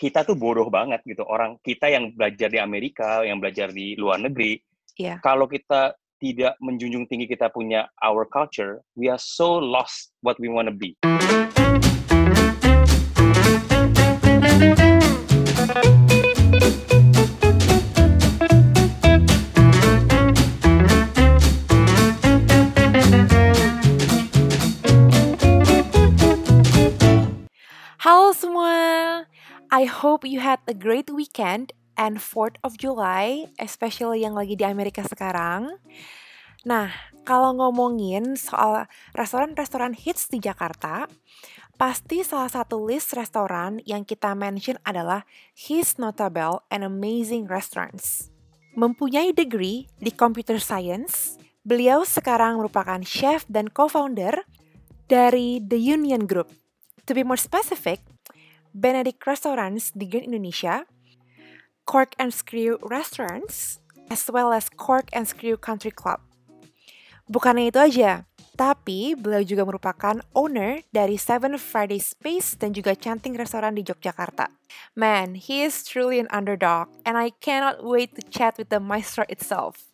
kita tuh bodoh banget gitu orang kita yang belajar di Amerika yang belajar di luar negeri Iya. kalau kita tidak menjunjung tinggi kita punya our culture we are so lost what we wanna be I hope you had a great weekend and 4th of July, especially yang lagi di Amerika sekarang. Nah, kalau ngomongin soal restoran-restoran hits di Jakarta, pasti salah satu list restoran yang kita mention adalah His Notable and Amazing Restaurants. Mempunyai degree di Computer Science, beliau sekarang merupakan chef dan co-founder dari The Union Group. To be more specific, Benedict Restaurants di Grand Indonesia, Cork and Screw Restaurants, as well as Cork and Screw Country Club. Bukannya itu aja, tapi beliau juga merupakan owner dari Seven Friday Space dan juga Canting Restoran di Yogyakarta. Man, he is truly an underdog, and I cannot wait to chat with the maestro itself.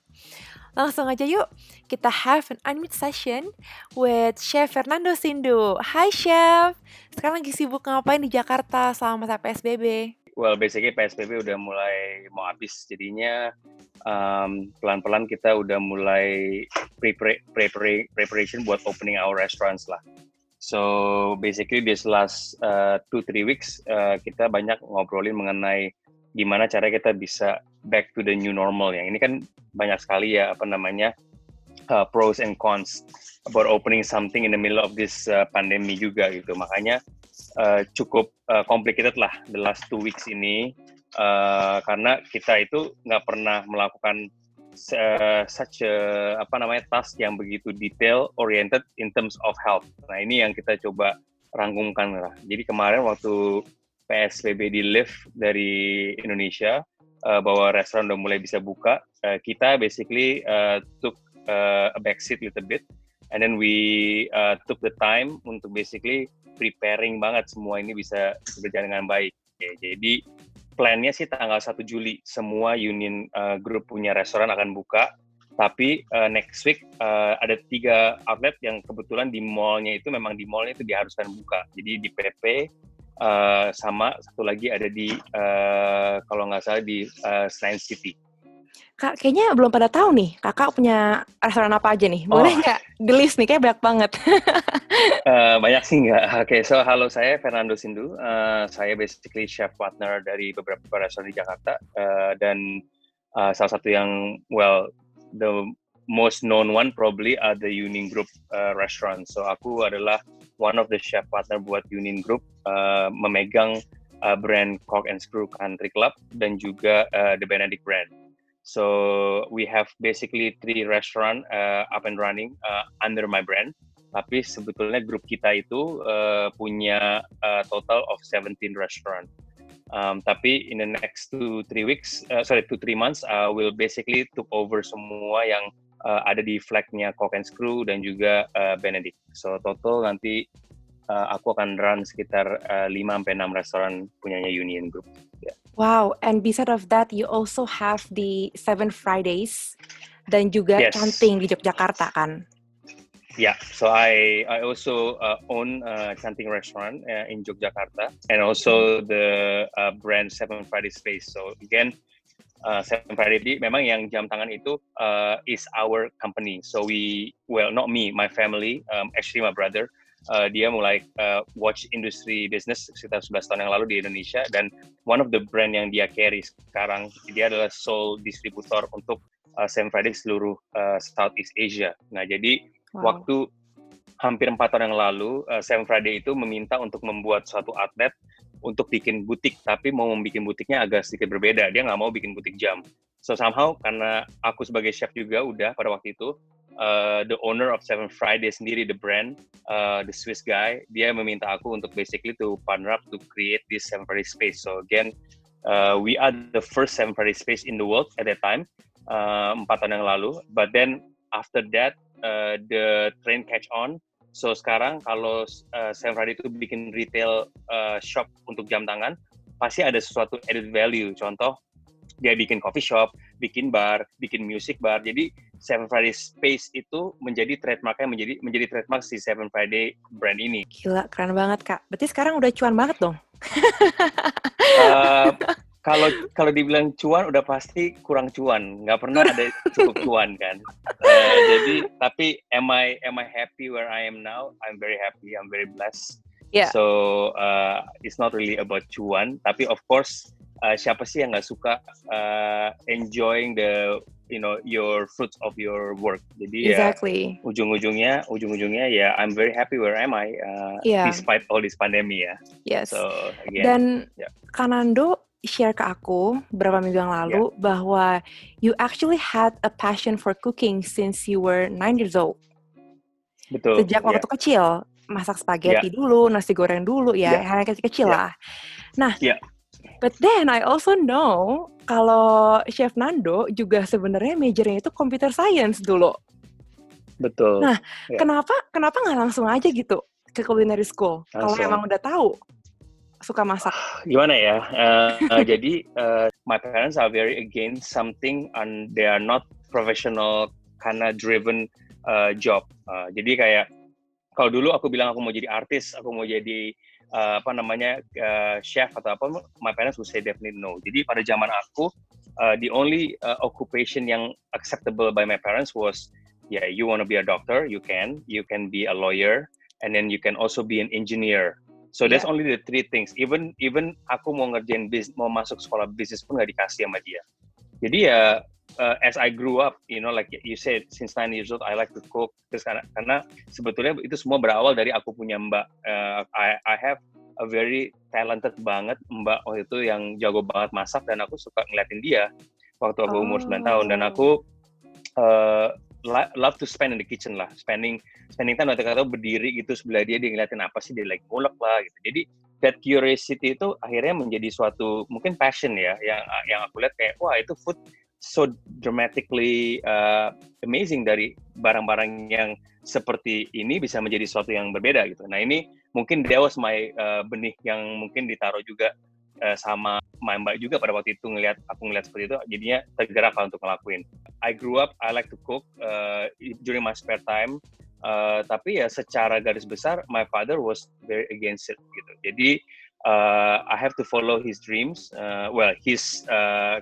Langsung aja yuk, kita have an unmute session with Chef Fernando Sindu. Hai Chef, sekarang lagi sibuk ngapain di Jakarta selama masa PSBB? well basically PSBB udah mulai mau habis jadinya um, pelan-pelan kita udah mulai prepare, prepare, preparation buat opening our restaurants lah. So basically this last uh, two three weeks uh, kita banyak ngobrolin mengenai gimana cara kita bisa back to the new normal yang ini kan banyak sekali ya apa namanya uh, pros and cons about opening something in the middle of this uh, pandemi juga gitu makanya uh, cukup uh, complicated lah the last two weeks ini uh, karena kita itu nggak pernah melakukan uh, such a, apa namanya task yang begitu detail oriented in terms of health. Nah ini yang kita coba rangkumkan lah. Jadi kemarin waktu PSBB di lift dari Indonesia uh, bahwa restoran udah mulai bisa buka, uh, kita basically uh, took uh, a backseat little bit, and then we uh, took the time untuk basically preparing banget semua ini bisa berjalan dengan baik. Oke, jadi plannya sih tanggal 1 Juli semua Union uh, Group punya restoran akan buka. Tapi uh, next week uh, ada tiga outlet yang kebetulan di mallnya itu memang di mallnya itu diharuskan buka. Jadi di PP uh, sama satu lagi ada di uh, kalau nggak salah di uh, Science City. Kak, kayaknya belum pada tahu nih, kakak punya restoran apa aja nih? Boleh Oh. nggak di list nih, kayak banyak banget. Eh, banyak sih nggak. Oke, so halo saya Fernando Sindu. Eh, saya basically chef partner dari beberapa restoran di Jakarta Eh, dan eh, salah satu yang well the most known one probably are the Union Group eh, restaurant. So aku adalah one of the chef partner buat Union Group eh, memegang eh, brand Cork and Screw Country Club dan juga eh, the Benedict brand. So we have basically three restaurant uh, up and running uh, under my brand tapi sebetulnya grup kita itu uh, punya uh, total of 17 restaurant. Um, tapi in the next two three weeks, uh, sorry two three months, uh, will basically took over semua yang uh, ada di flagnya Cock and Screw dan juga uh, Benedict. So total nanti uh, aku akan run sekitar uh, 5 sampai 6 restoran punyanya Union Group. Wow, and beside of that, you also have the Seven Fridays dan juga Yes. Canting di Yogyakarta kan? Yeah, so I I also uh, own a Canting restaurant uh, in Yogyakarta and also the uh, brand Seven Friday Space. So again, uh, Seven Friday memang yang jam tangan itu uh, is our company. So we well not me, my family, um, actually my brother. Uh, dia mulai uh, watch industry business sekitar 11 tahun yang lalu di Indonesia dan one of the brand yang dia carry sekarang dia adalah sole distributor untuk uh, Seven Friday seluruh uh, Southeast Asia. Nah jadi Wow. waktu hampir empat tahun yang lalu, uh, Seven Friday itu meminta untuk membuat suatu outlet untuk bikin butik, tapi mau membuat butiknya agak sedikit berbeda. Dia nggak mau bikin butik jam. So somehow karena aku sebagai chef juga udah pada waktu itu, uh, the owner of Seven Friday sendiri, the brand, uh, the Swiss guy, dia meminta aku untuk basically to partner up to create this Seven Friday space. So again, uh, we are the first Seven Friday space in the world at that time, uh, empat tahun yang lalu. But then after that, uh, the trend catch on. So sekarang kalau uh, Seven Friday itu bikin retail uh, shop untuk jam tangan, pasti ada sesuatu added value. Contoh dia bikin coffee shop, bikin bar, bikin music bar. Jadi Seven Friday Space itu menjadi trademarknya menjadi menjadi trademark si Seven Friday brand ini. Gila, keren banget kak. Berarti sekarang udah cuan banget dong. uh, kalau kalau dibilang cuan udah pasti kurang cuan, nggak pernah ada cukup cuan kan. Uh, jadi tapi am I am I happy where I am now? I'm very happy. I'm very blessed. Yeah. So uh, it's not really about cuan, tapi of course uh, siapa sih yang nggak suka uh, enjoying the you know your fruits of your work. Jadi ya, exactly. ya ujung-ujungnya ujung-ujungnya ya I'm very happy where am I uh, yeah. despite all this pandemic ya. Yes. So again, dan yeah. Kanando share ke aku beberapa minggu yang lalu yeah. bahwa you actually had a passion for cooking since you were nine years old. Betul. Sejak yeah. waktu kecil masak spaghetti yeah. dulu, nasi goreng dulu ya, yeah. hal kecil-kecil yeah. lah. Nah, yeah But then I also know kalau Chef Nando juga sebenarnya majornya itu computer science dulu. Betul. Nah, yeah. kenapa kenapa nggak langsung aja gitu ke culinary school kalau emang udah tahu suka masak? Gimana ya? Uh, uh, jadi uh, my parents are very against something and they are not professional karena driven uh, job. Uh, jadi kayak kalau dulu aku bilang aku mau jadi artis, aku mau jadi uh, apa namanya uh, chef atau apa my parents would say definitely no jadi pada zaman aku uh, the only uh, occupation yang acceptable by my parents was yeah you want to be a doctor you can you can be a lawyer and then you can also be an engineer so that's only the three things even even aku mau ngerjain bis mau masuk sekolah bisnis pun nggak dikasih sama dia jadi ya uh, as I grew up, you know, like you said, since nine years old, I like to cook. Terus karena, karena sebetulnya itu semua berawal dari aku punya mbak. Uh, I, I have a very talented banget mbak waktu itu yang jago banget masak dan aku suka ngeliatin dia waktu aku umur oh. 9 tahun dan aku uh, love to spend in the kitchen lah spending spending time waktu kata berdiri gitu sebelah dia dia ngeliatin apa sih dia like ngulek lah gitu jadi that curiosity itu akhirnya menjadi suatu mungkin passion ya yang yang aku lihat kayak wah itu food so dramatically uh, amazing dari barang-barang yang seperti ini bisa menjadi sesuatu yang berbeda gitu. Nah ini mungkin that was my uh, benih yang mungkin ditaruh juga uh, sama my mbak juga pada waktu itu ngelihat aku ngelihat seperti itu jadinya tergerak lah untuk ngelakuin. I grew up I like to cook uh, during my spare time. Uh, tapi ya secara garis besar my father was very against it gitu. Jadi uh, I have to follow his dreams. Uh, well his uh,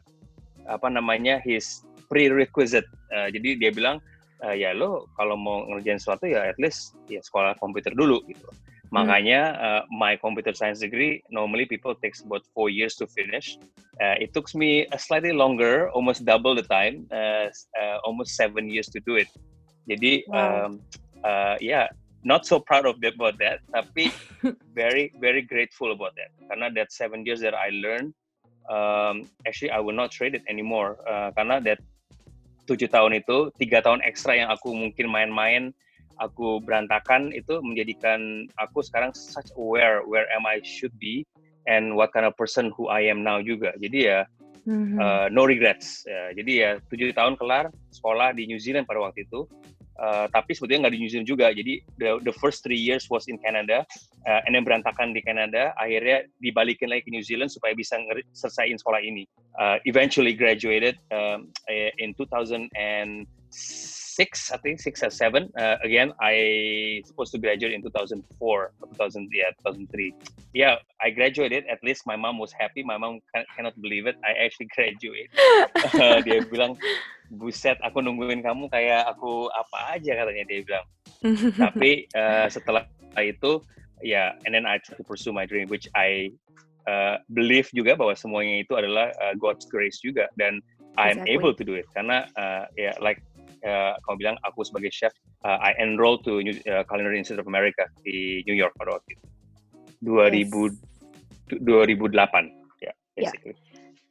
apa namanya his prerequisite. Uh, jadi dia bilang uh, ya lo kalau mau ngerjain sesuatu ya at least ya sekolah komputer dulu gitu. Hmm. Makanya uh, my computer science degree normally people takes about four years to finish. Uh, it took me a slightly longer, almost double the time, uh, uh, almost seven years to do it. Jadi wow. um, uh, yeah, not so proud of that, about that, tapi very very grateful about that. Karena that seven years that I learned, um, actually I will not trade it anymore. Uh, karena that tujuh tahun itu tiga tahun ekstra yang aku mungkin main-main aku berantakan itu menjadikan aku sekarang such aware where am I should be and what kind of person who I am now juga jadi ya mm-hmm. uh, no regrets ya, jadi ya tujuh tahun kelar sekolah di New Zealand pada waktu itu Uh, tapi sebetulnya nggak di New Zealand juga. Jadi the, the first three years was in Canada, uh, and then berantakan di Canada. Akhirnya dibalikin lagi ke New Zealand supaya bisa selesaiin sekolah ini. Uh, eventually graduated um, in 2006, I think six or seven. Uh, again, I supposed to graduate in 2004 or 2000, yeah, 2003. Yeah, I graduated. At least my mom was happy. My mom can, cannot believe it. I actually graduated. Uh, dia bilang buset aku nungguin kamu kayak aku apa aja katanya dia bilang tapi uh, setelah itu ya yeah, and then I try to pursue my dream which I uh, believe juga bahwa semuanya itu adalah uh, God's grace juga dan I'm exactly. able to do it karena uh, ya yeah, like uh, kamu bilang aku sebagai chef uh, I enroll to New, uh, Culinary Institute of America di New York pada waktu itu 2000 yes. 2008 ya yeah, basically yeah.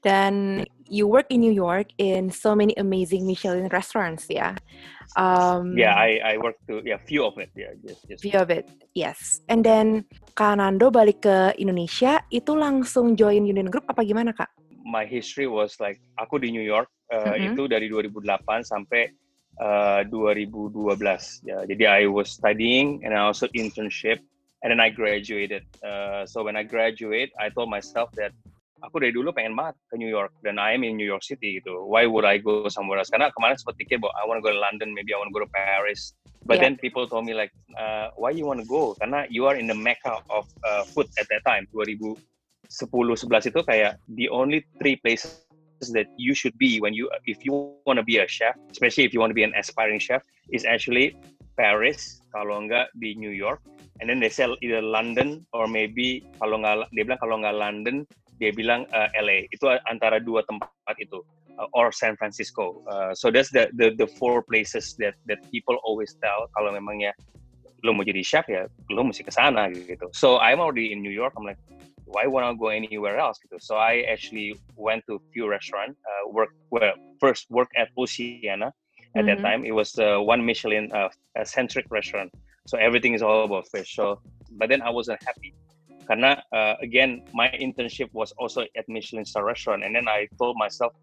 dan you work in New York in so many amazing Michelin restaurants, yeah. Um, yeah, I I work to yeah few of it, yeah, just, just few of it, yes. And then Kanando balik ke Indonesia itu langsung join Union Group apa gimana kak? My history was like aku di New York uh, mm-hmm. itu dari 2008 sampai uh, 2012 ya. Jadi I was studying and I also internship and then I graduated. Uh, so when I graduate, I told myself that aku dari dulu pengen banget ke New York dan I am in New York City gitu. Why would I go somewhere else? Karena kemarin sempat pikir bahwa I want to go to London, maybe I want to go to Paris. But yeah. then people told me like, uh, why you want to go? Karena you are in the mecca of uh, food at that time. 2010 11 itu kayak the only three places that you should be when you if you want to be a chef, especially if you want to be an aspiring chef, is actually Paris kalau enggak di New York. And then they sell either London or maybe kalau nggak dia bilang kalau nggak London dia bilang uh, LA itu antara dua tempat itu uh, or San Francisco. Uh, so that's the, the the four places that that people always tell kalau memangnya lo mau jadi chef ya lo mesti ke sana gitu. So I'm already in New York I'm like why wanna go anywhere else gitu? So I actually went to few restaurant uh, work well first work at Oceana. At mm-hmm. that time it was uh, one Michelin uh, centric restaurant. So everything is all about fish. So but then i wasn't happy. Karena uh, again my internship was also at Michelin star restaurant. And then I told myself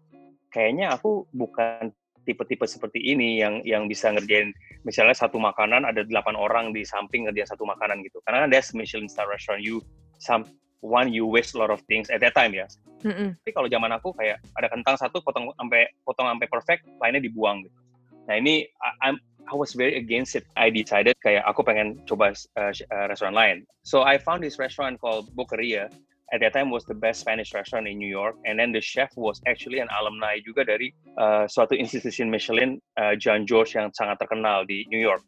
kayaknya aku bukan tipe-tipe seperti ini yang yang bisa ngerjain misalnya satu makanan ada delapan orang di samping ngerjain satu makanan gitu. Karena that's Michelin star restaurant. You some one you waste a lot of things at that time ya mm-hmm. tapi kalau zaman aku kayak ada kentang satu potong sampai potong sampai perfect lainnya dibuang gitu nah ini I'm I was very against it. I decided kayak aku pengen coba uh, uh, restoran lain. So I found this restaurant called Boqueria. At that time was the best Spanish restaurant in New York. And then the chef was actually an alumni juga dari uh, suatu institusi Michelin, uh, John George yang sangat terkenal di New York.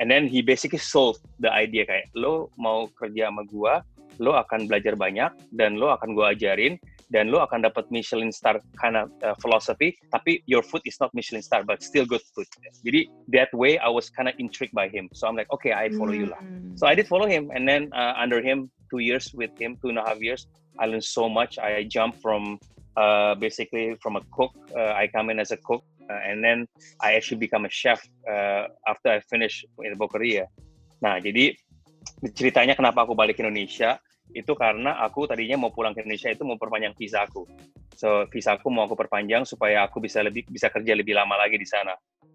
And then he basically sold the idea kayak lo mau kerja sama gua, lo akan belajar banyak dan lo akan gua ajarin dan lo akan dapat Michelin star kind of uh, philosophy tapi your food is not Michelin star but still good food jadi that way I was kind of intrigued by him so I'm like okay I follow mm. you lah hmm. so I did follow him and then uh, under him two years with him two and a half years I learned so much I jumped from uh, basically from a cook uh, I come in as a cook uh, and then I actually become a chef uh, after I finish in Boqueria nah jadi ceritanya kenapa aku balik ke Indonesia itu karena aku tadinya mau pulang ke Indonesia itu mau perpanjang visa aku. So visa aku mau aku perpanjang supaya aku bisa lebih bisa kerja lebih lama lagi di sana.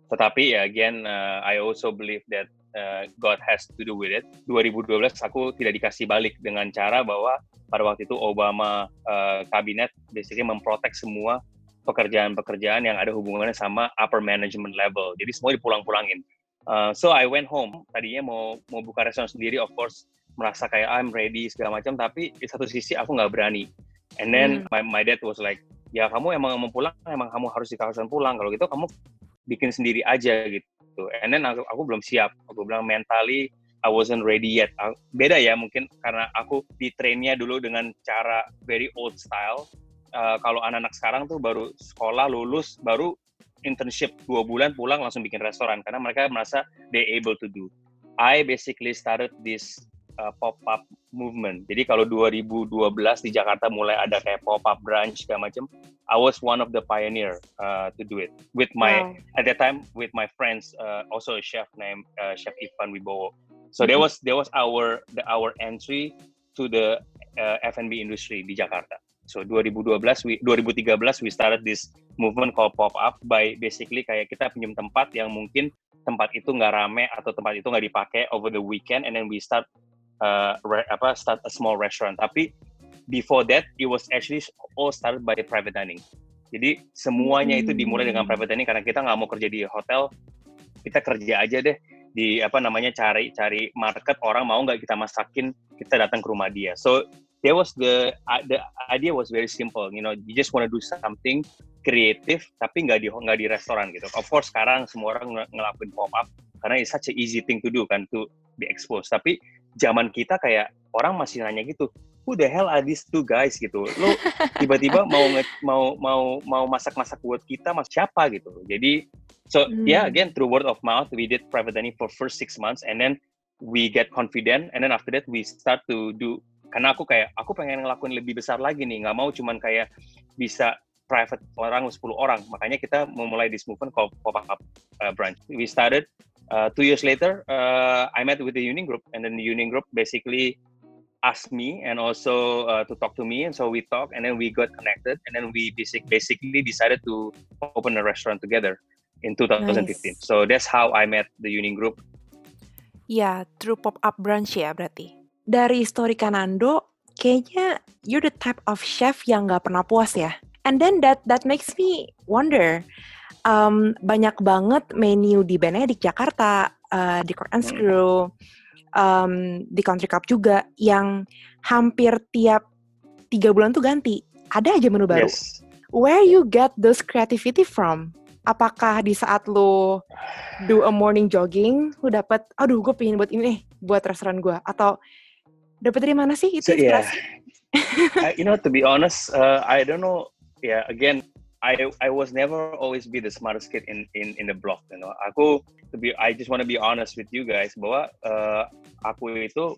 Tetapi ya again uh, I also believe that uh, God has to do with it. 2012 aku tidak dikasih balik dengan cara bahwa pada waktu itu Obama uh, kabinet basically memprotek semua pekerjaan-pekerjaan yang ada hubungannya sama upper management level. Jadi semua dipulang-pulangin. Uh, so I went home. Tadinya mau mau buka restoran sendiri, of course. Merasa kayak I'm ready segala macam. Tapi di satu sisi aku nggak berani. And then hmm. my, my dad was like ya kamu emang mau pulang? Emang kamu harus di kawasan pulang. Kalau gitu kamu bikin sendiri aja gitu. And then aku, aku belum siap. Aku bilang mentally I wasn't ready yet. Beda ya mungkin karena aku di trainnya dulu dengan cara very old style. Uh, kalau anak-anak sekarang tuh baru sekolah lulus baru internship dua bulan pulang langsung bikin restoran karena mereka merasa they able to do I basically started this uh, pop-up movement. Jadi kalau 2012 di Jakarta mulai ada kayak pop-up brunch segala macam, I was one of the pioneer uh, to do it with my wow. at that time with my friends uh, also a chef named uh, Chef Ivan Wibowo. So mm-hmm. there was there was our the, our entry to the uh, F&B industry di Jakarta. So 2012 we 2013 we started this movement called pop up by basically kayak kita pinjam tempat yang mungkin tempat itu nggak rame atau tempat itu nggak dipakai over the weekend and then we start uh, re, apa start a small restaurant. Tapi before that it was actually all started by private dining. Jadi semuanya itu dimulai dengan hmm. private dining karena kita nggak mau kerja di hotel, kita kerja aja deh di apa namanya cari cari market orang mau nggak kita masakin kita datang ke rumah dia. So there was the uh, the idea was very simple, you know, you just want to do something kreatif tapi nggak di nggak di restoran gitu. Of course sekarang semua orang ngelakuin pop up karena it's such a easy thing to do kan to be exposed. Tapi zaman kita kayak orang masih nanya gitu who the hell are these two guys gitu lo tiba-tiba mau mau mau mau masak-masak buat kita mas siapa gitu jadi so hmm. yeah again through word of mouth we did private dining for first six months and then we get confident and then after that we start to do karena aku kayak aku pengen ngelakuin lebih besar lagi nih nggak mau cuman kayak bisa private orang 10 orang makanya kita memulai this movement called pop up uh, branch we started uh, two years later, uh, I met with the union group, and then the union group basically asked me and also uh, to talk to me, and so we talked, and then we got connected, and then we basic, basically decided to open a restaurant together in 2015. Nice. So that's how I met the union group. Ya, through pop up brunch ya berarti. Dari story Kanando, kayaknya you're the type of chef yang nggak pernah puas ya. And then that that makes me wonder, um, banyak banget menu di Benedict Jakarta, uh, di Court and Hmm. Screw, um, di Country Cup juga yang hampir tiap tiga bulan tuh ganti. Ada aja menu baru. Yes. Where you get those creativity from? Apakah di saat lo do a morning jogging, lo dapet, aduh gue pengen buat ini nih, buat restoran gue. Atau dapet dari mana sih itu So yeah, inspirasi? I, you know to be honest, uh, I don't know. Yeah, again, I I was never always be the smartest kid in in in the block. You know, aku to be I just want to be honest with you guys bahwa uh, aku itu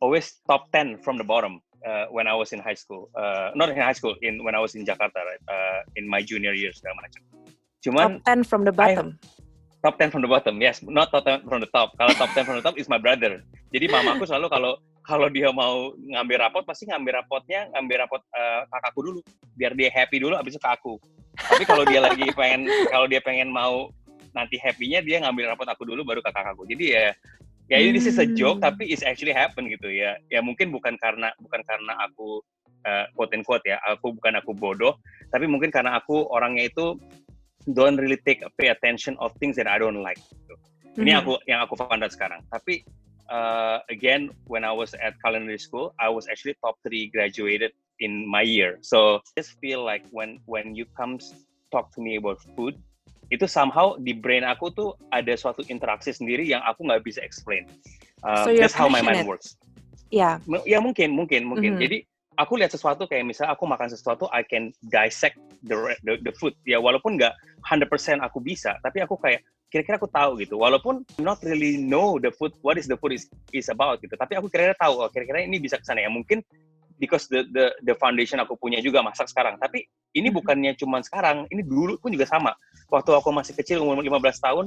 always top 10 from the bottom uh, when I was in high school. Uh, not in high school, in when I was in Jakarta, right? Uh, in my junior years segala macam. Cuman Top 10 from the bottom. top 10 from the bottom, yes, not top 10 from the top. Kalau top 10 from the top is my brother. Jadi mamaku selalu kalau kalau dia mau ngambil rapot pasti ngambil rapotnya ngambil rapot eh, kakakku dulu biar dia happy dulu abis itu ke aku. Tapi kalau dia lagi pengen kalau dia pengen mau nanti happy-nya dia ngambil rapot aku dulu baru ke kakakku. Jadi ya ya ini is a joke Hmm. tapi it's actually happen gitu ya. Ya mungkin bukan karena bukan karena aku eh, quote and quote ya, aku bukan aku bodoh, tapi mungkin karena aku orangnya itu don't really take pay attention of things that I don't like. gitu. Ini Mhm. aku yang aku found out sekarang. Tapi uh, again, when I was at culinary school, I was actually top three graduated in my year. So I just feel like when when you come talk to me about food, itu somehow di brain aku tuh ada suatu interaksi sendiri yang aku nggak bisa explain. Uh, So that's how my mind works. Ya, M- Ya mungkin, mungkin, mungkin. Mhm. Jadi aku lihat sesuatu kayak misalnya aku makan sesuatu, I can dissect the the, the food. Ya walaupun nggak 100% aku bisa, tapi aku kayak kira-kira aku tahu gitu. Walaupun not really know the food, what is the food is is about gitu. Tapi aku kira-kira tahu, oh, kira-kira ini bisa ke sana ya. Mungkin because the the the foundation aku punya juga masak sekarang. Tapi ini Mhm. bukannya cuma sekarang, ini dulu pun juga sama. Waktu aku masih kecil umur 15 tahun,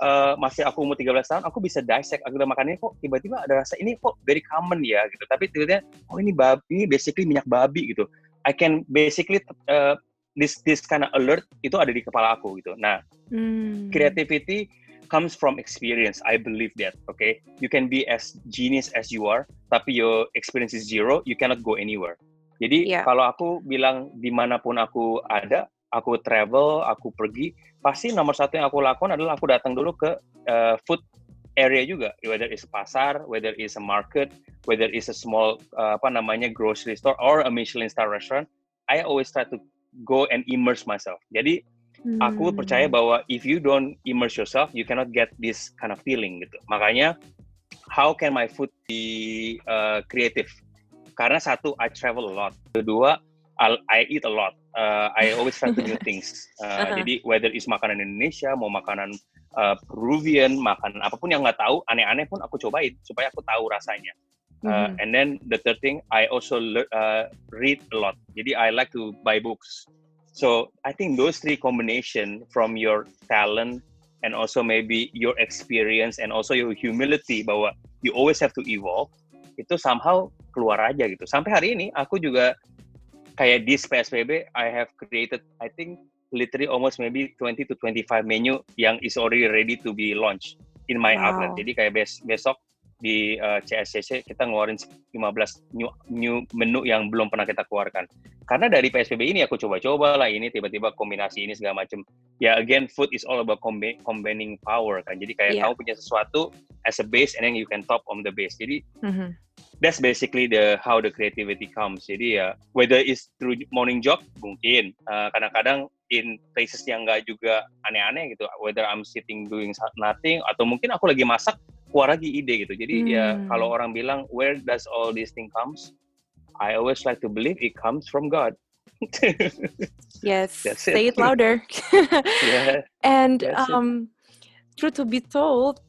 eh, masih aku umur 13 tahun, aku bisa dissect, aku udah makan ini kok tiba-tiba ada rasa ini kok very common ya gitu. Tapi tiba-tiba oh ini babi, ini basically minyak babi gitu. I can basically uh, this this kind of alert itu ada di kepala aku gitu. Nah, Hmm. creativity comes from experience. I believe that. Okay, you can be as genius as you are, tapi your experience is zero, you cannot go anywhere. Jadi Iya. kalau aku bilang di mana pun aku ada, aku travel, aku pergi, pasti nomor satu yang aku lakukan adalah aku datang dulu ke uh, food area juga, whether it's pasar, whether it's a market, whether it's a small uh, apa namanya grocery store or a Michelin star restaurant. I always try to go and immerse myself. Jadi aku Hmm. percaya bahwa if you don't immerse yourself, you cannot get this kind of feeling gitu. Makanya, how can my food be uh, creative? Karena satu, I travel a lot. Kedua, I'll- I eat a lot. Uh, I always try to new things. Uh, Uh-huh. Jadi whether is makanan Indonesia, mau makanan uh, Peruvian, makanan apa pun yang nggak tahu, aneh-aneh pun aku cobain supaya aku tahu rasanya. Uh, Mhm. and then the third thing, I also uh, read a lot. Jadi I like to buy books. So I think those three combination from your talent and also maybe your experience and also your humility bahwa you always have to evolve itu somehow keluar aja gitu. Sampai hari ini aku juga kayak di PSBB I have created I think literally almost maybe 20 to 25 menu yang is already ready to be launched in my Wow. outlet. Jadi kayak bes besok di uh, CSCC kita ngeluarin 15 new, new menu yang belum pernah kita keluarkan. Karena dari PSBB ini aku coba-coba lah ini tiba-tiba kombinasi ini segala macam. Ya again food is all about combi- combining power kan. Jadi kayak Iya. kamu punya sesuatu as a base and then you can top on the base. Jadi Mhm. that's basically the how the creativity comes. Jadi ya whether it's through morning jog mungkin uh, kadang-kadang in places yang nggak juga aneh-aneh gitu. Whether I'm sitting doing nothing atau mungkin aku lagi masak keluar lagi ide gitu. Jadi ya Hmm. kalau orang bilang where does all this thing comes? I always like to believe it comes from God. Yes, That's say it. it louder. yeah. And That's it. um, truth to be told,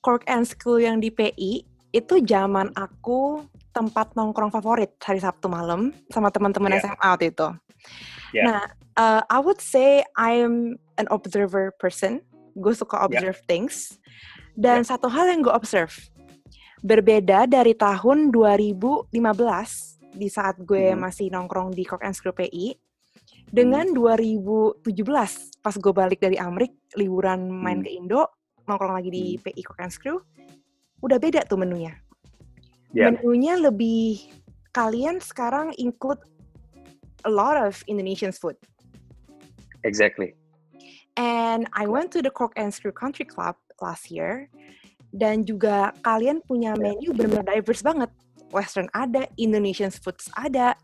Cork and School yang di PI itu zaman aku tempat nongkrong favorit hari Sabtu malam sama teman-teman Yeah. SMA waktu itu. Yeah. Nah, uh, I would say I'm an observer person. Gue suka observe things. Dan satu hal yang gue observe, berbeda dari tahun 2015 di saat gue Mhm. masih nongkrong di Cork and School PI, dengan 2017 pas gue balik dari Amrik liburan main Hmm. ke Indo nongkrong lagi di PI Cook and Screw udah beda tuh menunya Yeah. menunya lebih kalian sekarang include a lot of Indonesian food. Exactly. And I went to the Cork and Screw Country Club last year, dan juga kalian punya menu benar-benar diverse banget. Western ada, Indonesian foods ada,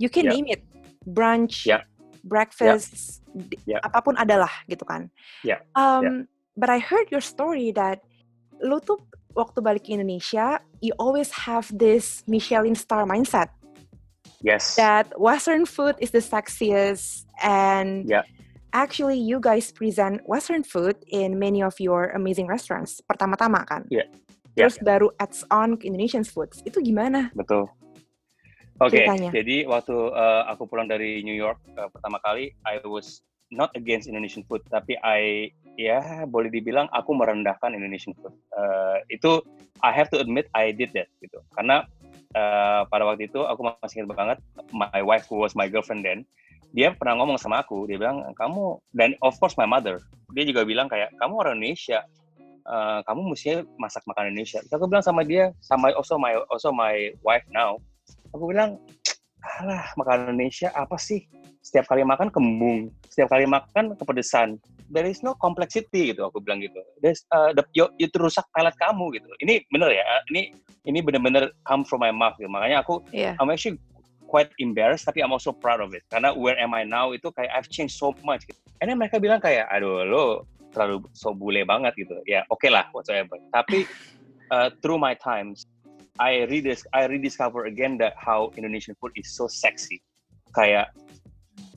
you can yeah. name it, brunch, yeah. breakfast, yeah. apa pun adalah gitu kan. Yeah. Um, yeah. But I heard your story that lu tuh waktu balik ke Indonesia, you always have this Michelin star mindset. Yes. That Western food is the sexiest and yeah. Actually you guys present Western food in many of your amazing restaurants. Pertama-tama kan? Iya. Yeah. Terus yeah. baru adds on ke Indonesian foods. Itu gimana? Betul. Oke, okay, jadi waktu uh, aku pulang dari New York uh, pertama kali, I was not against Indonesian food, tapi I ya boleh dibilang aku merendahkan Indonesian food. Uh, itu I have to admit I did that gitu, karena uh, pada waktu itu aku masih ingat banget, my wife who was my girlfriend then, dia pernah ngomong sama aku, dia bilang kamu dan of course my mother, dia juga bilang kayak kamu orang Indonesia, uh, kamu mestinya masak makan Indonesia. Terus aku bilang sama dia, sama also my also my wife now, aku bilang, alah makanan Indonesia apa sih? Setiap kali makan kembung, setiap kali makan kepedesan. There is no complexity gitu, aku bilang gitu. There's, uh, the, yo, itu rusak palate kamu gitu. Ini bener ya, ini ini bener-bener come from my mouth gitu. Makanya aku, yeah. I'm actually quite embarrassed tapi I'm also proud of it. Karena where am I now itu kayak I've changed so much. Gitu. And then mereka bilang kayak aduh lo terlalu so bule banget gitu. Ya oke okay lah whatsoever. Tapi uh, through my times I redis I rediscover again that how Indonesian food is so sexy. Kayak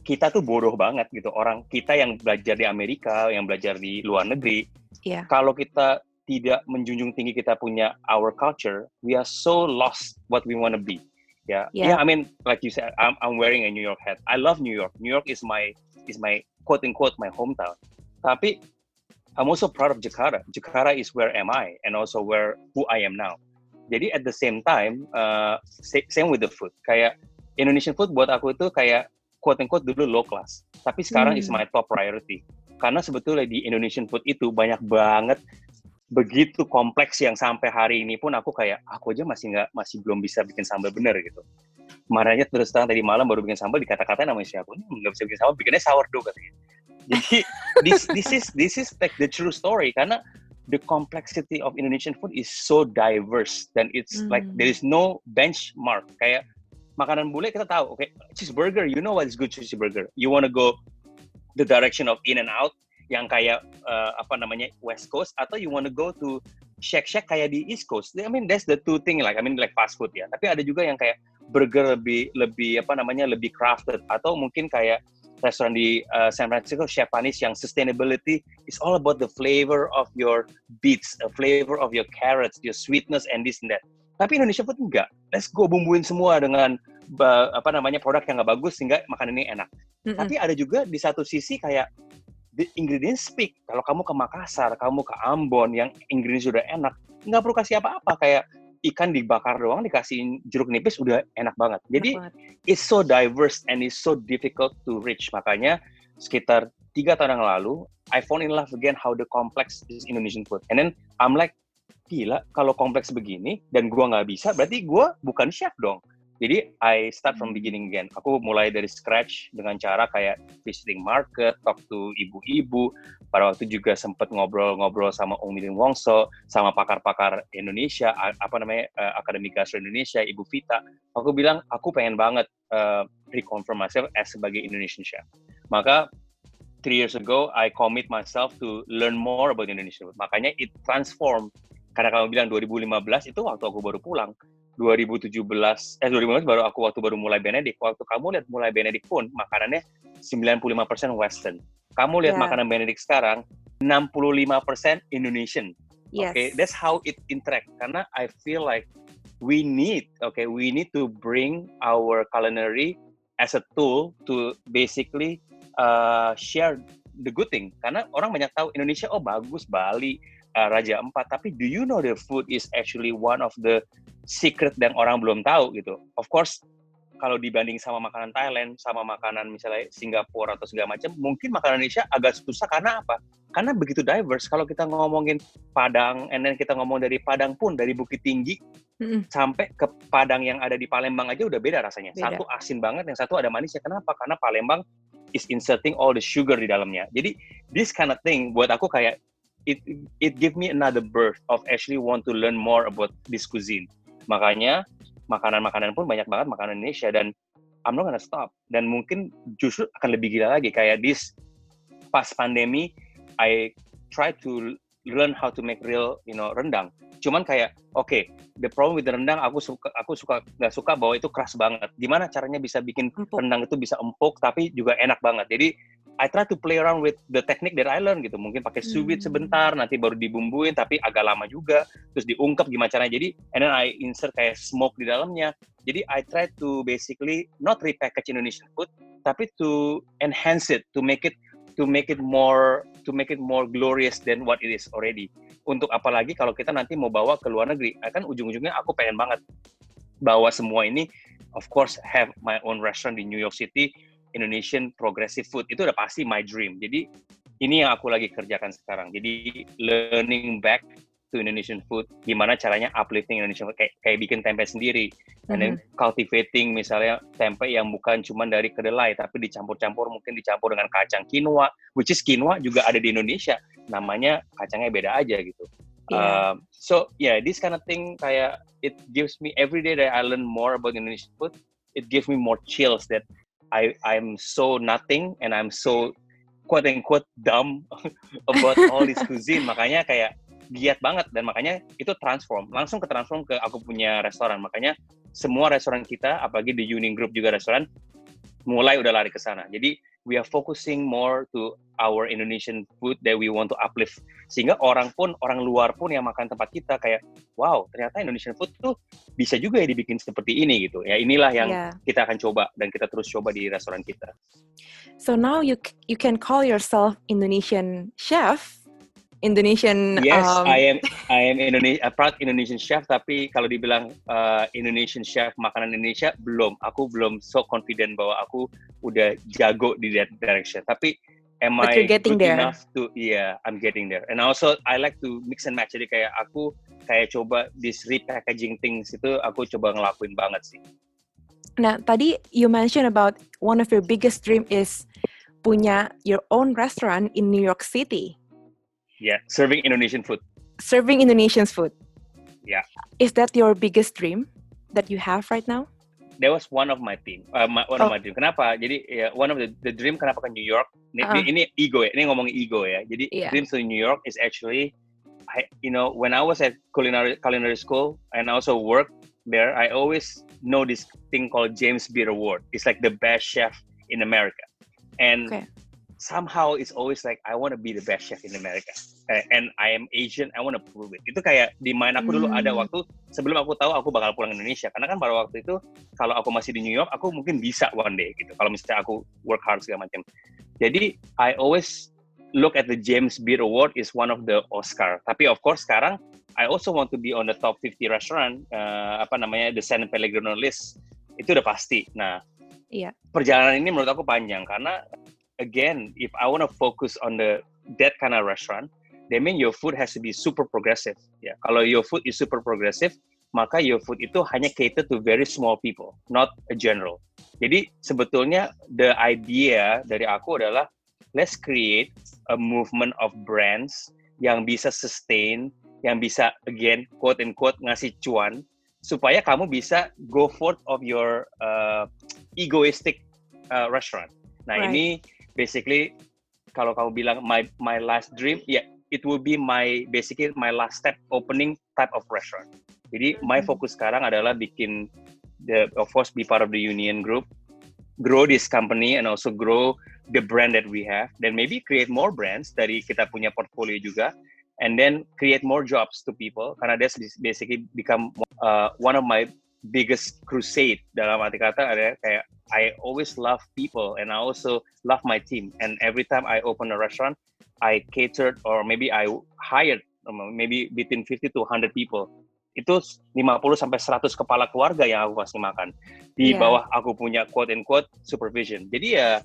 kita tuh bodoh banget gitu. Orang kita yang belajar di Amerika yang belajar di luar negeri yeah. kalau kita tidak menjunjung tinggi kita punya our culture we are so lost what we want to be Yeah. yeah, yeah. I mean, like you said, I'm, I'm wearing a New York hat. I love New York. New York is my is my quote unquote my hometown. Tapi I'm also proud of Jakarta. Jakarta is where am I, and also where who I am now. Jadi at the same time, uh, same with the food. Kayak Indonesian food buat aku itu kayak quote unquote dulu low class. Tapi sekarang hmm. is my top priority. Karena sebetulnya di Indonesian food itu banyak banget begitu kompleks yang sampai hari ini pun aku kayak aku aja masih nggak masih belum bisa bikin sambal bener gitu. Marahnya terus terang tadi malam baru bikin sambal dikata-kata namanya siapa ini nggak bisa bikin sambal bikinnya sourdough katanya. Jadi this this is this is like the true story karena the complexity of Indonesian food is so diverse dan it's mm. like there is no benchmark kayak makanan bule kita tahu oke okay, cheeseburger you know what is good cheeseburger you wanna go the direction of in and out yang kayak uh, apa namanya West Coast atau you wanna go to shack shack kayak di East Coast. I mean that's the two thing like I mean like fast food ya. Tapi ada juga yang kayak burger lebih lebih apa namanya lebih crafted atau mungkin kayak restoran di uh, San Francisco Chef Panis yang sustainability is all about the flavor of your beets, the flavor of your carrots, your sweetness and this and that. Tapi Indonesia pun enggak. Let's go bumbuin semua dengan apa namanya produk yang nggak bagus sehingga makanan ini enak. Mm -hmm. Tapi ada juga di satu sisi kayak ingredients speak. Kalau kamu ke Makassar, kamu ke Ambon yang ingredients sudah enak, nggak perlu kasih apa-apa kayak ikan dibakar doang dikasih jeruk nipis udah enak banget. Jadi enak banget. it's so diverse and it's so difficult to reach. Makanya sekitar tiga tahun yang lalu, I fall in love again how the complex is Indonesian food. And then I'm like, gila kalau kompleks begini dan gua nggak bisa, berarti gua bukan chef dong. Jadi I start from hmm. beginning again. Aku mulai dari scratch dengan cara kayak visiting market, talk to ibu-ibu. Pada waktu juga sempat ngobrol-ngobrol sama Umi Milin Wongso, sama pakar-pakar Indonesia, apa namanya uh, Akademi Gastro Indonesia, Ibu Vita. Aku bilang aku pengen banget uh, reconfirm myself as sebagai Indonesian chef. Maka three years ago I commit myself to learn more about Indonesian food. Makanya it transform. Karena kamu bilang 2015 itu waktu aku baru pulang 2017 eh 2015 baru aku waktu baru mulai Benedict. Waktu kamu lihat mulai Benedict pun makanannya 95% western. Kamu lihat yeah. makanan Benedict sekarang 65% Indonesian. Yes. okay that's how it interact. Karena I feel like we need okay we need to bring our culinary as a tool to basically uh, share the good thing. Karena orang banyak tahu Indonesia oh bagus Bali uh, Raja Empat tapi do you know the food is actually one of the secret dan orang belum tahu gitu. Of course kalau dibanding sama makanan Thailand, sama makanan misalnya Singapura atau segala macam, mungkin makanan Indonesia agak susah karena apa? Karena begitu diverse. Kalau kita ngomongin Padang, and then kita ngomong dari Padang pun, dari Bukit Tinggi, mm-hmm. sampai ke Padang yang ada di Palembang aja udah beda rasanya. Beda. Satu asin banget, yang satu ada manisnya. Kenapa? Karena Palembang is inserting all the sugar di dalamnya. Jadi this kind of thing buat aku kayak it it give me another birth of actually want to learn more about this cuisine. Makanya makanan-makanan pun banyak banget makanan Indonesia dan I'm not gonna stop. Dan mungkin justru akan lebih gila lagi kayak this pas pandemi I try to learn how to make real you know rendang cuman kayak oke okay, the problem with the rendang aku suka aku suka nggak suka bahwa itu keras banget gimana caranya bisa bikin empuk. rendang itu bisa empuk tapi juga enak banget jadi I try to play around with the technique that I learn gitu. Mungkin pakai sous vide hmm. sebentar nanti baru dibumbuin tapi agak lama juga. Terus diungkep gimana caranya. Jadi and then I insert kayak smoke di dalamnya. Jadi I try to basically not repackage Indonesian food tapi to enhance it to make it to make it more to make it more glorious than what it is already. Untuk apalagi kalau kita nanti mau bawa ke luar negeri, kan ujung-ujungnya aku pengen banget bawa semua ini, of course have my own restaurant di New York City, Indonesian progressive food itu udah pasti my dream. Jadi ini yang aku lagi kerjakan sekarang. Jadi learning back to Indonesian food, gimana caranya uplifting Indonesian food, kayak, kayak bikin tempe sendiri, and then mm-hmm. cultivating misalnya tempe yang bukan cuma dari kedelai, tapi dicampur-campur mungkin dicampur dengan kacang quinoa, which is quinoa juga ada di Indonesia, namanya kacangnya beda aja gitu. Yeah. Um, so yeah, this kind of thing kayak it gives me every day that I learn more about Indonesian food, it gives me more chills that I I'm so nothing and I'm so quote unquote dumb about all this cuisine. Makanya kayak giat banget dan makanya itu transform langsung ke transform ke aku punya restoran makanya semua restoran kita apalagi di Union Group juga restoran mulai udah lari ke sana. Jadi we are focusing more to our Indonesian food that we want to uplift. Sehingga orang pun orang luar pun yang makan tempat kita kayak wow ternyata Indonesian food tuh bisa juga ya dibikin seperti ini gitu. Ya inilah yang yeah. kita akan coba dan kita terus coba di restoran kita. So now you you can call yourself Indonesian chef Indonesian Yes, um... I am I am Indonesia a proud Indonesian chef tapi kalau dibilang uh, Indonesian chef makanan Indonesia belum. Aku belum so confident bahwa aku udah jago di that direction. Tapi am But I good there. enough to yeah, I'm getting there. And also I like to mix and match. Jadi kayak aku kayak coba this repackaging things itu aku coba ngelakuin banget sih. Nah, tadi you mention about one of your biggest dream is punya your own restaurant in New York City. Yeah, serving Indonesian food. Serving Indonesian food. Yeah. Is that your biggest dream that you have right now? That was one of my dream. Uh, my, one oh. of my dream. Kenapa? Jadi yeah, one of the, the dream kenapa ke New York? Ini, uh ini ego ya. Ini ngomongin ego ya. Jadi yeah. dream to New York is actually, I, you know, when I was at culinary culinary school and also work there, I always know this thing called James Beard Award. It's like the best chef in America, and okay. Somehow it's always like I want to be the best chef in America. And I am Asian I want to prove it. Itu kayak di mind aku dulu hmm. ada waktu sebelum aku tahu aku bakal pulang Indonesia. Karena kan pada waktu itu kalau aku masih di New York aku mungkin bisa one day gitu. Kalau misalnya aku work hard segala macam. Jadi I always look at the James Beard Award is one of the Oscar. Tapi of course sekarang I also want to be on the top 50 restaurant uh, apa namanya the San Pellegrino list. Itu udah pasti. Nah Iya. Perjalanan ini menurut aku panjang. Karena again, if I want to focus on the that kind of restaurant, that mean your food has to be super progressive. Ya, kalau your food is super progressive, maka your food itu hanya cater to very small people, not a general. Jadi sebetulnya the idea dari aku adalah let's create a movement of brands yang bisa sustain, yang bisa again quote and quote ngasih cuan supaya kamu bisa go forth of your uh, egoistic uh, restaurant. Nah right. ini basically kalau kamu bilang my my last dream ya yeah, it will be my basically my last step opening type of restaurant. Jadi my mm-hmm. fokus sekarang adalah bikin the of course be part of the union group grow this company and also grow the brand that we have. Then maybe create more brands dari kita punya portfolio juga. And then create more jobs to people karena that's basically become uh, one of my biggest crusade dalam arti kata ada kayak I always love people and I also love my team. And every time I open a restaurant, I catered or maybe I hired um, maybe between 50 to 100 people. Itu 50 sampai 100 kepala keluarga yang aku kasih makan. Di yeah. bawah aku punya quote and quote supervision. Jadi ya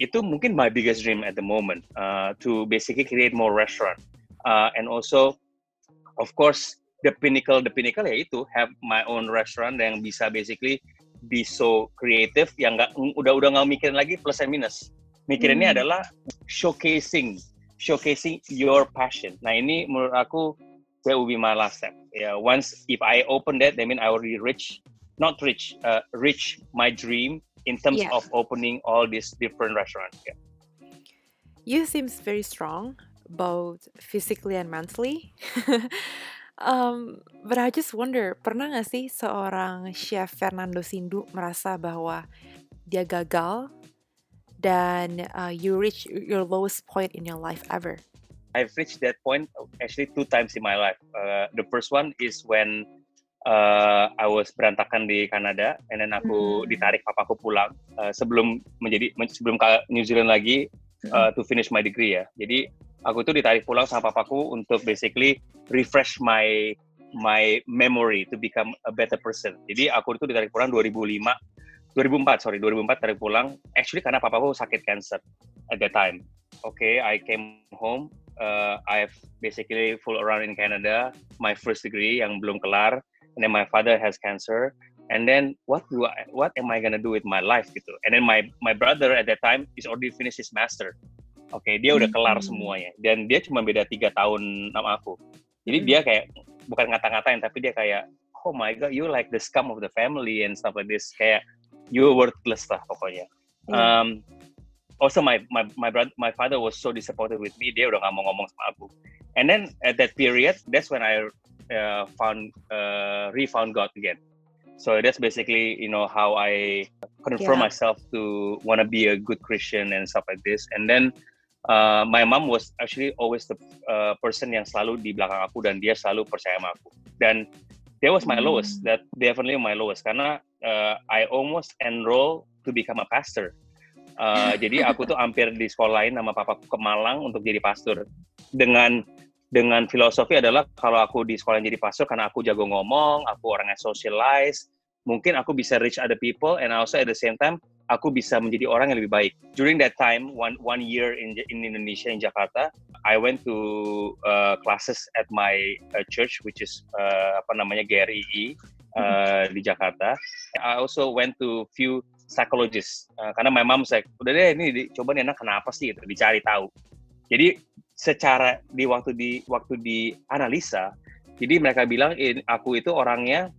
itu mungkin my biggest dream at the moment uh, to basically create more restaurant uh, and also of course the pinnacle the pinnacle ya itu have my own restaurant yang bisa basically be so creative yang nggak udah udah nggak mikirin lagi plus and minus mikirinnya hmm. adalah showcasing showcasing your passion nah ini menurut aku that will be my last step yeah once if I open that that mean I already reach not reach uh, reach my dream in terms yeah. of opening all these different restaurants yeah. you seems very strong both physically and mentally um, but I just wonder pernah gak sih seorang chef Fernando Sindu merasa bahwa dia gagal dan uh, you reach your lowest point in your life ever I've reached that point actually two times in my life. Uh, the first one is when uh, I was berantakan di Kanada, and then aku hmm. ditarik papaku pulang uh, sebelum menjadi sebelum ke New Zealand lagi uh, to finish my degree ya. Jadi aku tuh ditarik pulang sama papaku untuk basically refresh my my memory to become a better person. Jadi aku itu ditarik pulang 2005, 2004 sorry 2004 tarik pulang. Actually karena papaku sakit cancer at that time. Okay, I came home uh, I've basically full around in Canada, my first degree yang belum kelar, and then my father has cancer, and then what do I, what am I gonna do with my life gitu? And then my my brother at that time is already finished his master. Oke, okay, dia udah kelar hmm. semuanya, dan dia cuma beda tiga tahun sama aku. Jadi hmm. dia kayak bukan ngata-ngatain, tapi dia kayak, oh my god, you like the scum of the family and stuff like this, kayak you worthless lah pokoknya. Hmm. Um, also my my my brother my father was so disappointed with me dia udah gak mau ngomong sama aku and then at that period that's when I uh, found uh, refound God again so that's basically you know how I confirm yeah. myself to want to be a good Christian and stuff like this and then uh, my mom was actually always the uh, person yang selalu di belakang aku dan dia selalu percaya sama aku dan that was my hmm. lowest that definitely my lowest karena uh, I almost enroll to become a pastor Uh, jadi aku tuh hampir di sekolah lain sama papaku ke Malang untuk jadi pastor. Dengan dengan filosofi adalah kalau aku di sekolah jadi pastor karena aku jago ngomong, aku orangnya socialize, mungkin aku bisa reach other people and also at the same time aku bisa menjadi orang yang lebih baik. During that time, one one year in in Indonesia in Jakarta, I went to uh, classes at my uh, church which is uh, apa namanya GRII uh, di Jakarta. I also went to few psychologist uh, karena my mom saya udah deh ini coba nih anak kenapa sih gitu dicari tahu jadi secara di waktu di waktu di analisa jadi mereka bilang aku itu orangnya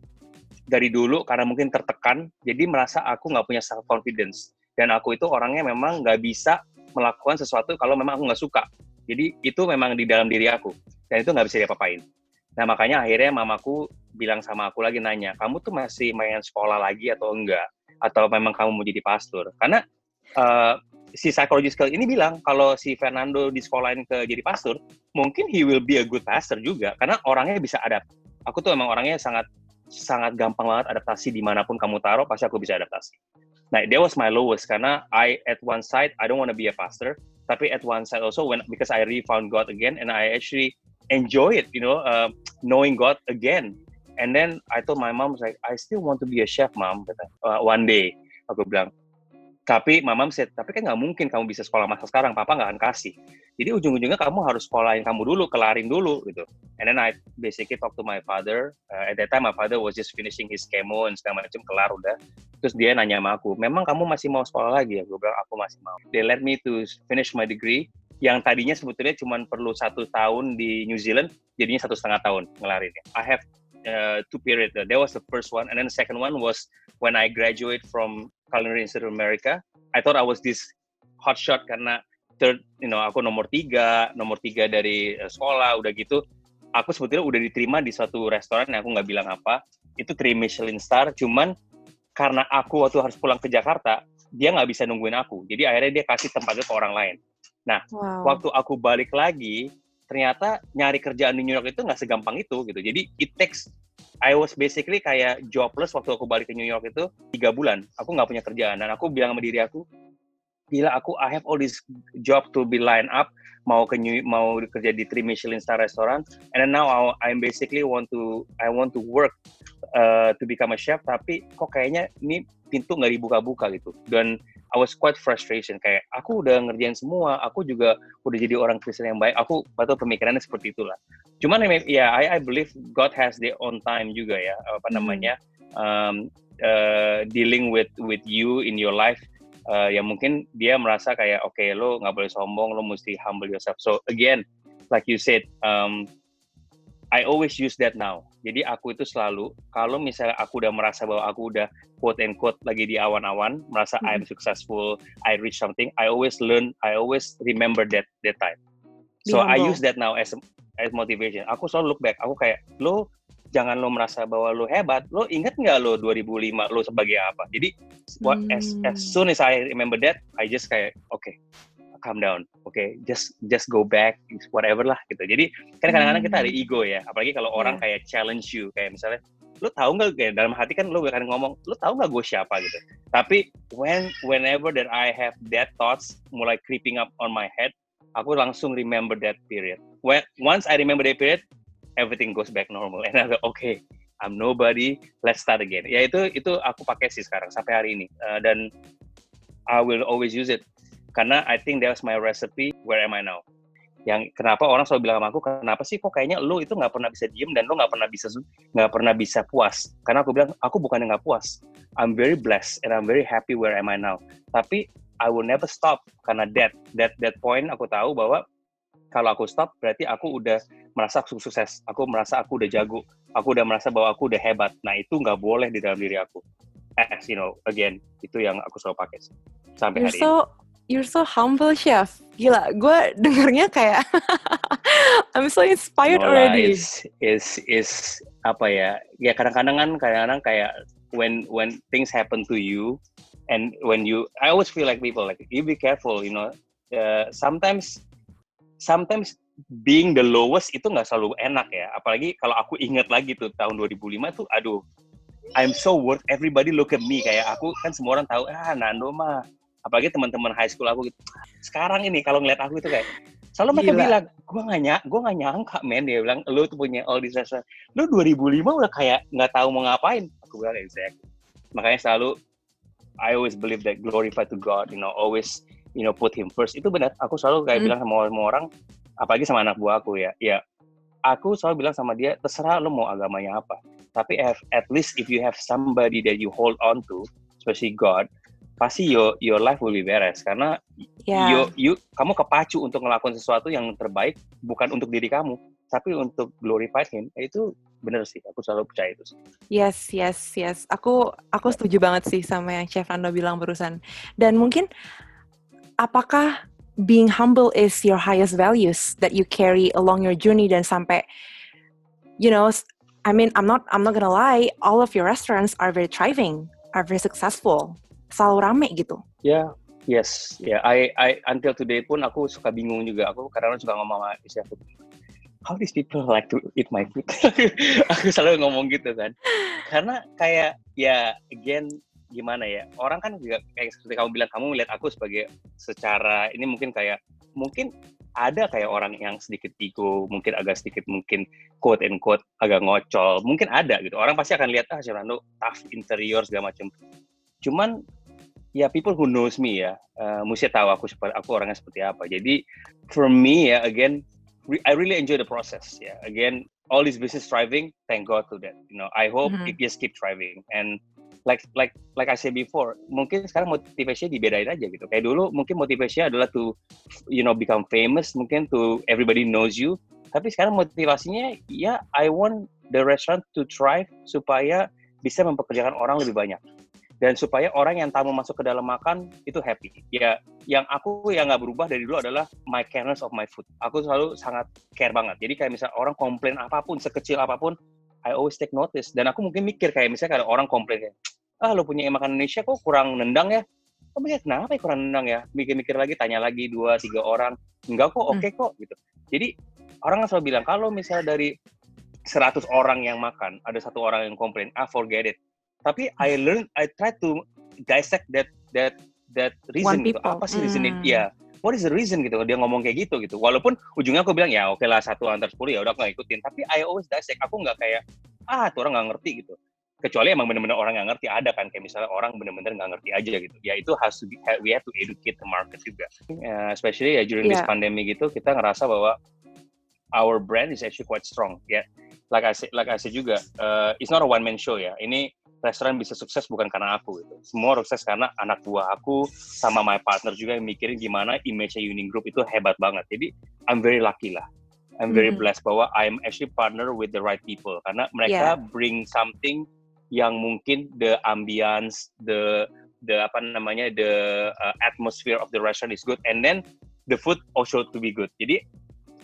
dari dulu karena mungkin tertekan jadi merasa aku nggak punya self confidence dan aku itu orangnya memang nggak bisa melakukan sesuatu kalau memang aku nggak suka. Jadi itu memang di dalam diri aku dan itu nggak bisa diapa-apain. Nah makanya akhirnya mamaku bilang sama aku lagi nanya kamu tuh masih main sekolah lagi atau enggak? Atau memang kamu mau jadi pastor? Karena uh, si psychological ini bilang kalau si Fernando di sekolahin ke jadi pastor mungkin he will be a good pastor juga karena orangnya bisa adapt. Aku tuh emang orangnya sangat sangat gampang banget adaptasi di mana pun kamu taruh pasti aku bisa adaptasi nah that was my lowest karena I at one side I don't want to be a pastor tapi at one side also when because I really found God again and I actually enjoy it you know uh, knowing God again And then I told my mom, like, I still want to be a chef, mom. Uh, one day, aku bilang. Tapi mama said, tapi kan nggak mungkin kamu bisa sekolah masak sekarang, papa nggak akan kasih. Jadi ujung-ujungnya kamu harus sekolahin kamu dulu, kelarin dulu gitu. And then I basically talk to my father. Uh, at that time my father was just finishing his chemo and segala macam kelar udah. Terus dia nanya sama aku, memang kamu masih mau sekolah lagi ya? Gue bilang aku masih mau. They let me to finish my degree yang tadinya sebetulnya cuma perlu satu tahun di New Zealand, jadinya satu setengah tahun ngelarinnya. I have uh, two period. That was the first one, and then the second one was when I graduate from Culinary Institute of America. I thought I was this hot shot karena third, you know, aku nomor tiga, nomor tiga dari uh, sekolah, udah gitu. Aku sebetulnya udah diterima di suatu restoran yang aku nggak bilang apa. Itu three Michelin star, cuman karena aku waktu harus pulang ke Jakarta, dia nggak bisa nungguin aku. Jadi akhirnya dia kasih tempatnya ke orang lain. Nah, wow. waktu aku balik lagi, ternyata nyari kerjaan di New York itu nggak segampang itu gitu. Jadi it takes I was basically kayak jobless waktu aku balik ke New York itu tiga bulan. Aku nggak punya kerjaan dan aku bilang sama diri aku, gila aku I have all this job to be line up mau ke New, mau kerja di three Michelin star restaurant and then now I, I'm basically want to I want to work uh, to become a chef tapi kok kayaknya ini pintu nggak dibuka-buka gitu. Dan I was quite frustration kayak aku udah ngerjain semua aku juga udah jadi orang Kristen yang baik aku betul pemikirannya seperti itulah. Cuman ya yeah, I I believe God has their own time juga ya apa hmm. namanya um, uh, dealing with with you in your life uh, yang mungkin dia merasa kayak oke okay, lo nggak boleh sombong lo mesti humble yourself. So again like you said um, I always use that now jadi aku itu selalu kalau misalnya aku udah merasa bahwa aku udah quote and quote lagi di awan-awan merasa hmm. I'm successful I reach something I always learn I always remember that that time so I use that now as as motivation. Aku selalu look back. Aku kayak lo jangan lo merasa bahwa lo hebat. Lo ingat nggak lo 2005 lo sebagai apa? Jadi what hmm. as as soon as I remember that, I just kayak oke, okay, calm down. Oke, okay, just just go back whatever lah gitu. Jadi kan kadang-kadang kita ada hmm. ego ya. Apalagi kalau orang yeah. kayak challenge you kayak misalnya lo tahu nggak kayak dalam hati kan lo akan ngomong lo tahu nggak gue siapa gitu tapi when whenever that I have that thoughts mulai creeping up on my head aku langsung remember that period. When once I remember that period, everything goes back normal. And I go, okay, I'm nobody, let's start again. Ya itu itu aku pakai sih sekarang sampai hari ini. Uh, dan I will always use it karena I think that's my recipe. Where am I now? Yang kenapa orang selalu bilang sama aku, kenapa sih kok kayaknya lo itu nggak pernah bisa diem dan lo nggak pernah bisa nggak pernah bisa puas? Karena aku bilang aku bukan yang nggak puas. I'm very blessed and I'm very happy where am I now. Tapi I will never stop karena that that that point aku tahu bahwa kalau aku stop berarti aku udah merasa aku sukses, aku merasa aku udah jago, aku udah merasa bahwa aku udah hebat. Nah itu nggak boleh di dalam diri aku. As you know, again itu yang aku selalu pakai sampai you're hari so, ini. You're so humble, chef. Gila, gue dengernya kayak I'm so inspired no, already. Is is is apa ya? Ya kadang-kadang kan kadang-kadang kayak when when things happen to you, and when you i always feel like people like you be careful you know uh, sometimes sometimes being the lowest itu nggak selalu enak ya apalagi kalau aku ingat lagi tuh tahun 2005 tuh aduh I'm so worth everybody look at me kayak aku kan semua orang tahu ah Nando mah apalagi teman-teman high school aku gitu sekarang ini kalau ngeliat aku itu kayak selalu mereka Gila. bilang gue gak nyak gue gak nyangka men dia bilang lu tuh punya all this lu 2005 udah kayak nggak tahu mau ngapain aku bilang exactly makanya selalu I always believe that glorify to God, you know, always you know put him first. Itu benar. Aku selalu kayak hmm. bilang sama semua orang, apalagi sama anak buah aku ya. Ya, aku selalu bilang sama dia, terserah lo mau agamanya apa. Tapi if, at least if you have somebody that you hold on to, especially God, pasti your your life will be beres. Karena yeah. you you kamu kepacu untuk ngelakuin sesuatu yang terbaik bukan untuk diri kamu tapi untuk glorify him itu bener sih. Aku selalu percaya itu sih. yes yes yes. Aku aku setuju banget sih sama yang Chef Rando bilang barusan. Dan mungkin apakah being humble is your highest values that you carry along your journey dan sampai you know I mean I'm not I'm not gonna lie all of your restaurants are very thriving are very successful selalu rame gitu ya yeah. Yes, ya. Yeah. I, I until today pun aku suka bingung juga. Aku kadang-kadang suka ngomong sama istri aku, how these people like to eat my food? aku selalu ngomong gitu kan. Karena kayak ya again gimana ya orang kan juga kayak seperti kamu bilang kamu melihat aku sebagai secara ini mungkin kayak mungkin ada kayak orang yang sedikit ego mungkin agak sedikit mungkin quote and quote agak ngocol mungkin ada gitu orang pasti akan lihat ah Rando tough interior segala macam cuman ya people who knows me ya uh, mesti tahu aku seperti aku orangnya seperti apa jadi for me ya again I really enjoy the process. Yeah, again, all this business thriving, thank God to that. You know, I hope mm-hmm. it just keep thriving. And like like like I said before, mungkin sekarang motivasinya dibedain aja gitu. Kayak dulu mungkin motivasinya adalah to you know become famous, mungkin to everybody knows you. Tapi sekarang motivasinya ya I want the restaurant to thrive supaya bisa mempekerjakan orang lebih banyak dan supaya orang yang tamu masuk ke dalam makan itu happy. Ya, yang aku yang nggak berubah dari dulu adalah my careness of my food. Aku selalu sangat care banget. Jadi kayak misalnya orang komplain apa pun, sekecil apa pun, I always take notice. Dan aku mungkin mikir kayak misalnya kalau orang komplain kayak, ah lo punya makan Indonesia kok kurang nendang ya? Oh mikir kenapa ya kurang nendang ya? Mikir-mikir lagi, tanya lagi dua tiga orang, enggak kok, oke okay hmm. kok gitu. Jadi orang selalu bilang kalau misalnya dari 100 orang yang makan, ada satu orang yang komplain, ah forget it tapi I learn I try to dissect that that that reason gitu apa sih reason mm. ya what is the reason gitu? Dia ngomong kayak gitu gitu. Walaupun ujungnya aku bilang ya oke okay lah satu antar sepuluh ya udah aku ikutin. Tapi I always dissect. Aku nggak kayak ah tuh orang nggak ngerti gitu. Kecuali emang benar-benar orang nggak ngerti. Ada kan kayak misalnya orang benar-benar nggak ngerti aja gitu. Ya itu harus to be, we have to educate the market juga. Uh, especially ya during yeah. this iya. pandemic gitu kita ngerasa bahwa our brand is actually quite strong. Yeah, like I said, like I said juga, uh, it's not a one man show ya. Ini restoran bisa sukses bukan karena aku gitu. Semua sukses karena anak buah aku sama my partner juga yang mikirin gimana image Union Group itu hebat banget. Jadi I'm very lucky lah. I'm very mm. blessed bahwa I'm actually partner with the right people karena mereka yeah. bring something yang mungkin the ambience, the the apa namanya the uh, atmosphere of the restaurant is good and then the food also to be good. Jadi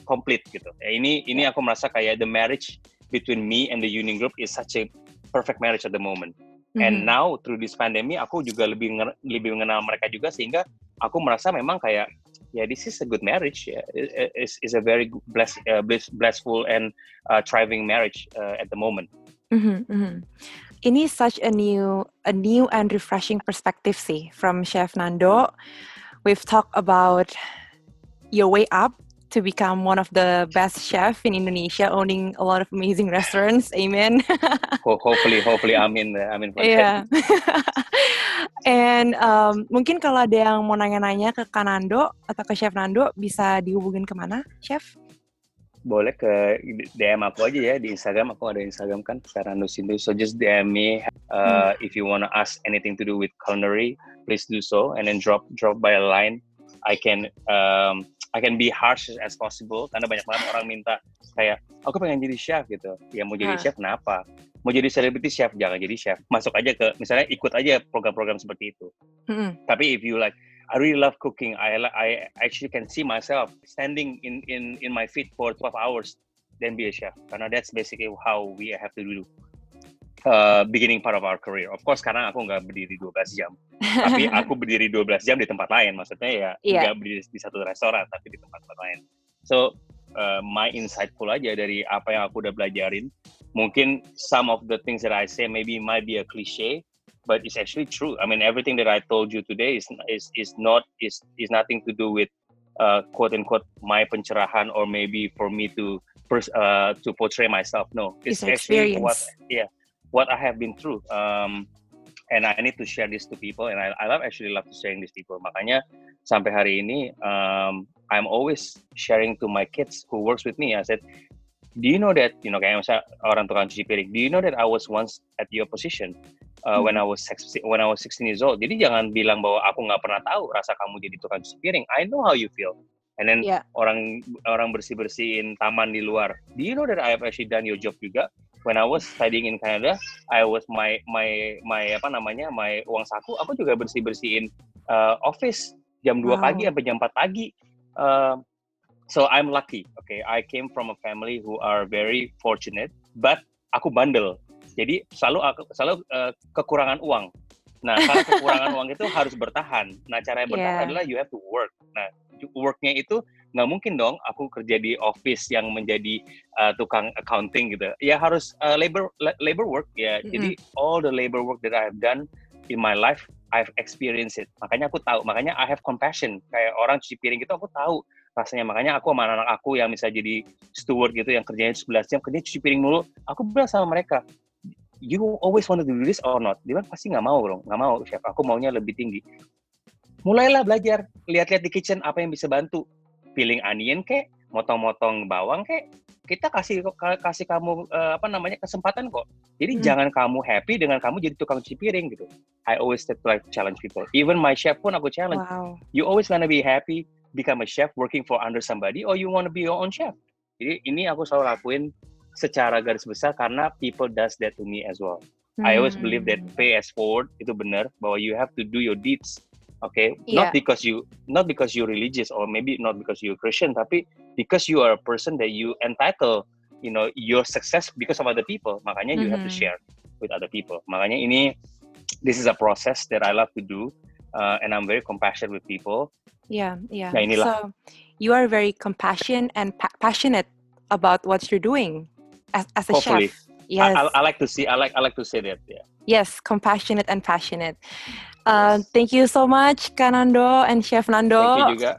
complete gitu. Ya, ini ini aku merasa kayak the marriage between me and the Union Group is such a perfect marriage at the moment. Mm-hmm. And now through this pandemic aku juga lebih lebih mengenal mereka juga sehingga aku merasa memang kayak ya yeah, this is a good marriage yeah. is is a very blessed uh, bliss, blissful and uh, thriving marriage uh, at the moment. Mm-hmm, mm-hmm ini such a new a new and refreshing perspective sih from Chef Nando. We've talked about your way up to become one of the best chef in Indonesia, owning a lot of amazing restaurants. Amen. hopefully, hopefully, amin, amin. Yeah. And um, mungkin kalau ada yang mau nanya-nanya ke Kanando atau ke Chef Nando, bisa dihubungin ke mana, Chef? boleh ke DM aku aja ya di Instagram aku ada Instagram kan sekarang Nusindu so just DM me uh, hmm. if you wanna ask anything to do with culinary please do so and then drop drop by a line I can um, I can be harsh as possible karena banyak banget orang minta kayak aku pengen jadi chef gitu ya mau jadi hmm. chef kenapa mau jadi celebrity chef jangan jadi chef masuk aja ke misalnya ikut aja program-program seperti itu hmm. tapi if you like I really love cooking. I I actually can see myself standing in in in my feet for 12 hours then be a chef. Karena that's basically how we have to do uh, beginning part of our career. Of course sekarang aku nggak berdiri 12 jam. tapi aku berdiri 12 jam di tempat lain. Maksudnya ya yeah. nggak berdiri di satu restoran tapi di tempat-tempat lain. So uh, my insightful aja dari apa yang aku udah belajarin. Mungkin some of the things that I say maybe might be a cliche, but it's actually true. I mean, everything that I told you today is is is not is is nothing to do with uh, quote unquote my pencerahan or maybe for me to uh, to portray myself. No, it's, it's actually what yeah what I have been through. Um, and I need to share this to people, and I, I love actually love to sharing this to people. Makanya sampai hari ini, um, I'm always sharing to my kids who works with me. I said, do you know that you know kayak misalnya orang tukang cuci piring, do you know that I was once at your position? uh, when I was when I was 16 years old. Jadi jangan bilang bahwa aku nggak pernah tahu rasa kamu jadi tukang cuci piring. I know how you feel. And then yeah. orang orang bersih bersihin taman di luar. Do you know that I have actually done your job juga? When I was studying in Canada, I was my my my apa namanya my uang saku. Aku juga bersih bersihin uh, office jam 2 wow. pagi sampai jam 4 pagi. Uh, so I'm lucky. Okay, I came from a family who are very fortunate, but aku bandel jadi selalu selalu uh, kekurangan uang. Nah, karena kekurangan uang itu harus bertahan. Nah, cara yang bertahan yeah. adalah you have to work. Nah, worknya itu nggak mungkin dong aku kerja di office yang menjadi uh, tukang accounting gitu. Ya harus uh, labor labor work ya. Mm-hmm. Jadi all the labor work that I have done in my life, I've experienced it. Makanya aku tahu. Makanya I have compassion. Kayak orang cuci piring gitu aku tahu rasanya. Makanya aku sama anak, -anak aku yang bisa jadi steward gitu yang kerjanya 11 jam kerja cuci piring mulu, aku bilang sama mereka, you always want to do this or not? Dia pasti nggak mau dong, nggak mau chef. Aku maunya lebih tinggi. Mulailah belajar, lihat-lihat di kitchen apa yang bisa bantu. Peeling onion kek, motong-motong bawang kek, kita kasih kasih kamu uh, apa namanya kesempatan kok. Jadi hmm. jangan kamu happy dengan kamu jadi tukang cuci piring gitu. I always like challenge people. Even my chef pun aku challenge. Wow. You always wanna be happy become a chef working for under somebody or you wanna be your own chef. Jadi ini aku selalu lakuin secara garis besar karena people does that to me as well. Hmm. I always believe that hmm. pay as forward itu benar bahwa you have to do your deeds. Okay, yeah. not because you not because you're religious or maybe not because you're Christian, tapi because you are a person that you entitle, you know, your success because of other people. Makanya you mm -hmm. have to mm-hmm. share with other people. Makanya ini this is a process that I love to do, uh, and I'm very compassionate with people. Yeah, yeah. Nah, inilah. So you are very compassionate and pa passionate about what you're doing as, as a Hopefully. chef. Yes. I, I, I, like to see. I like. I like to say that. Yeah. Yes, compassionate and passionate. Uh, yes. Thank you so much, Kanando and Chef Nando. Thank you juga.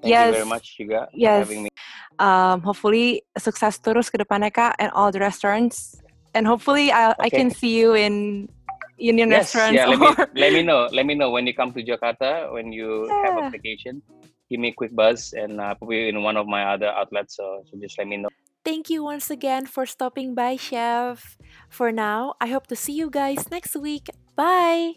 Thank yes. you very much juga yes. having me. Um, hopefully sukses terus ke depannya kak and all the restaurants. And hopefully I, okay. I can see you in Union yes, restaurants. Yeah, let me, let me know. Let me know when you come to Jakarta when you yeah. have a vacation. give me a quick buzz, and uh, you in one of my other outlets. So, so just let me know. Thank you once again for stopping by, Chef. For now, I hope to see you guys next week. Bye.